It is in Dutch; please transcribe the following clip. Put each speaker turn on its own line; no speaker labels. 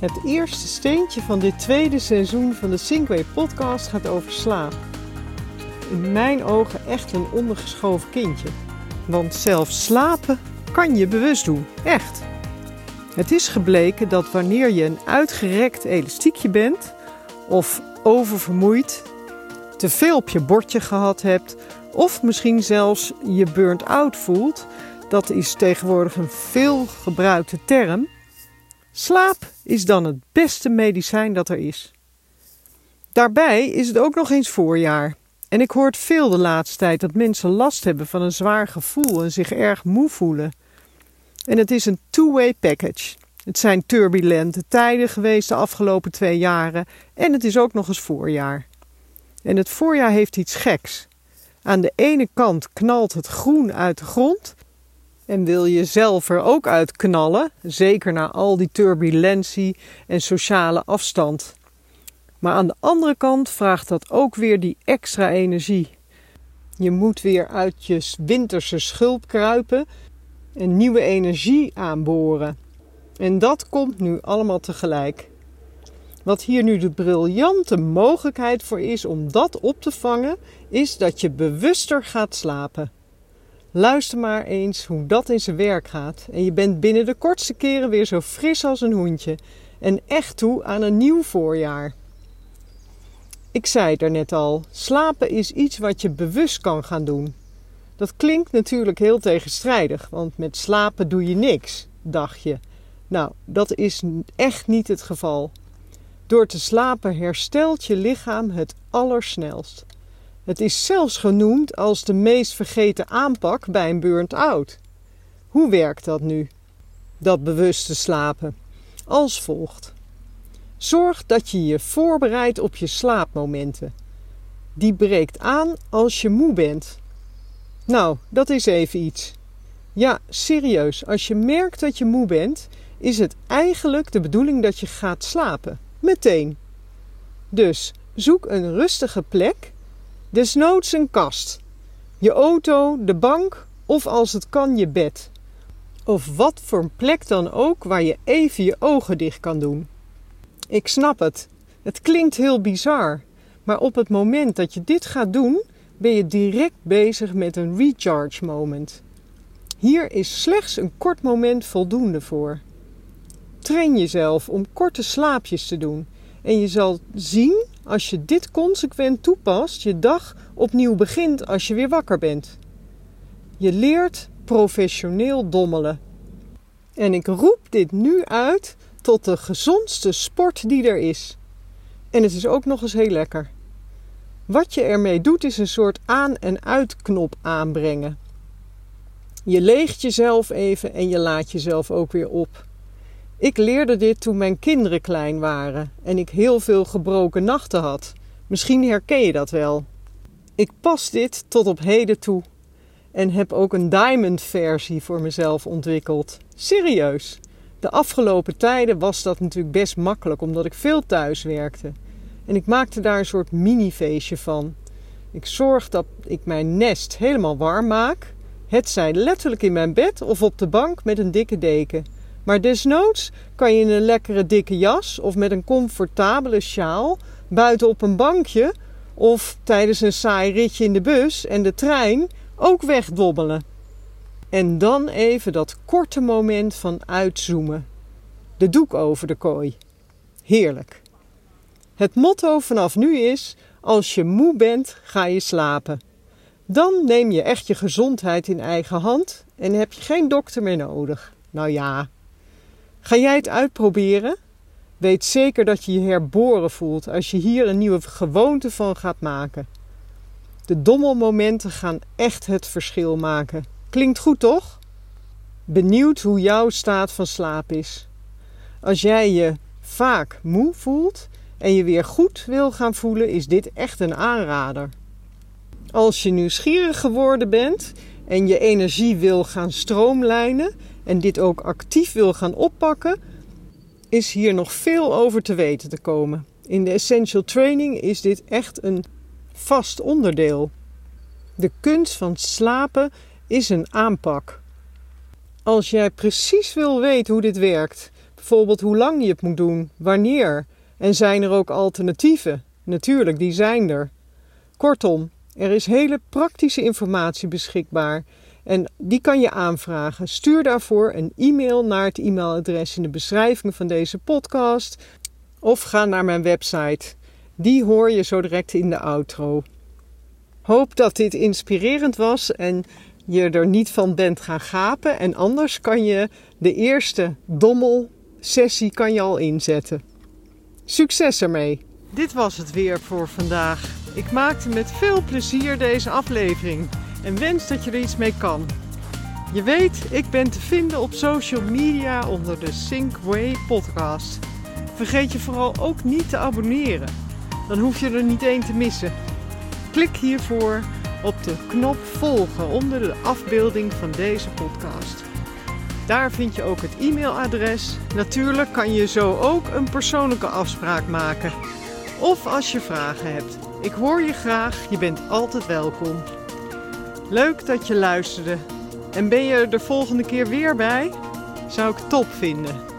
Het eerste steentje van dit tweede seizoen van de Sinkway podcast gaat over slaap. In mijn ogen echt een ondergeschoven kindje. Want zelfs slapen kan je bewust doen. Echt. Het is gebleken dat wanneer je een uitgerekt elastiekje bent of oververmoeid, te veel op je bordje gehad hebt of misschien zelfs je burnt out voelt, dat is tegenwoordig een veel gebruikte term Slaap is dan het beste medicijn dat er is. Daarbij is het ook nog eens voorjaar. En ik hoor veel de laatste tijd dat mensen last hebben van een zwaar gevoel en zich erg moe voelen. En het is een two-way package. Het zijn turbulente tijden geweest de afgelopen twee jaren en het is ook nog eens voorjaar. En het voorjaar heeft iets geks. Aan de ene kant knalt het groen uit de grond en wil je zelf er ook uit knallen, zeker na al die turbulentie en sociale afstand. Maar aan de andere kant vraagt dat ook weer die extra energie. Je moet weer uit je winterse schulp kruipen en nieuwe energie aanboren. En dat komt nu allemaal tegelijk. Wat hier nu de briljante mogelijkheid voor is om dat op te vangen, is dat je bewuster gaat slapen. Luister maar eens hoe dat in zijn werk gaat. En je bent binnen de kortste keren weer zo fris als een hoentje. En echt toe aan een nieuw voorjaar. Ik zei het er net al: slapen is iets wat je bewust kan gaan doen. Dat klinkt natuurlijk heel tegenstrijdig, want met slapen doe je niks, dacht je. Nou, dat is echt niet het geval. Door te slapen herstelt je lichaam het allersnelst. Het is zelfs genoemd als de meest vergeten aanpak bij een burnt-out. Hoe werkt dat nu? Dat bewuste slapen. Als volgt. Zorg dat je je voorbereidt op je slaapmomenten. Die breekt aan als je moe bent. Nou, dat is even iets. Ja, serieus, als je merkt dat je moe bent, is het eigenlijk de bedoeling dat je gaat slapen. Meteen. Dus zoek een rustige plek Desnoods een kast, je auto, de bank of als het kan je bed. Of wat voor plek dan ook waar je even je ogen dicht kan doen. Ik snap het. Het klinkt heel bizar. Maar op het moment dat je dit gaat doen, ben je direct bezig met een recharge moment. Hier is slechts een kort moment voldoende voor. Train jezelf om korte slaapjes te doen en je zal zien als je dit consequent toepast, je dag opnieuw begint als je weer wakker bent. Je leert professioneel dommelen. En ik roep dit nu uit tot de gezondste sport die er is. En het is ook nog eens heel lekker. Wat je ermee doet is een soort aan- en uitknop aanbrengen. Je leegt jezelf even en je laat jezelf ook weer op. Ik leerde dit toen mijn kinderen klein waren en ik heel veel gebroken nachten had. Misschien herken je dat wel. Ik pas dit tot op heden toe en heb ook een diamond versie voor mezelf ontwikkeld. Serieus. De afgelopen tijden was dat natuurlijk best makkelijk omdat ik veel thuis werkte. En ik maakte daar een soort mini-feestje van. Ik zorg dat ik mijn nest helemaal warm maak. Het zij letterlijk in mijn bed of op de bank met een dikke deken. Maar desnoods kan je in een lekkere dikke jas of met een comfortabele sjaal buiten op een bankje of tijdens een saai ritje in de bus en de trein ook wegdobbelen. En dan even dat korte moment van uitzoomen. De doek over de kooi. Heerlijk. Het motto vanaf nu is: als je moe bent, ga je slapen. Dan neem je echt je gezondheid in eigen hand en heb je geen dokter meer nodig. Nou ja, Ga jij het uitproberen? Weet zeker dat je je herboren voelt als je hier een nieuwe gewoonte van gaat maken. De dommelmomenten gaan echt het verschil maken. Klinkt goed toch? Benieuwd hoe jouw staat van slaap is. Als jij je vaak moe voelt en je weer goed wil gaan voelen, is dit echt een aanrader. Als je nieuwsgierig geworden bent en je energie wil gaan stroomlijnen en dit ook actief wil gaan oppakken, is hier nog veel over te weten te komen. In de Essential Training is dit echt een vast onderdeel. De kunst van slapen is een aanpak. Als jij precies wil weten hoe dit werkt, bijvoorbeeld hoe lang je het moet doen, wanneer, en zijn er ook alternatieven? Natuurlijk, die zijn er. Kortom, er is hele praktische informatie beschikbaar en die kan je aanvragen. Stuur daarvoor een e-mail naar het e-mailadres in de beschrijving van deze podcast of ga naar mijn website. Die hoor je zo direct in de outro. Hoop dat dit inspirerend was en je er niet van bent gaan gapen. En anders kan je de eerste dommel sessie kan je al inzetten. Succes ermee! Dit was het weer voor vandaag. Ik maakte met veel plezier deze aflevering en wens dat je er iets mee kan. Je weet, ik ben te vinden op social media onder de Sync podcast. Vergeet je vooral ook niet te abonneren. Dan hoef je er niet één te missen. Klik hiervoor op de knop volgen onder de afbeelding van deze podcast. Daar vind je ook het e-mailadres. Natuurlijk kan je zo ook een persoonlijke afspraak maken. Of als je vragen hebt. Ik hoor je graag, je bent altijd welkom. Leuk dat je luisterde. En ben je er de volgende keer weer bij? Zou ik top vinden.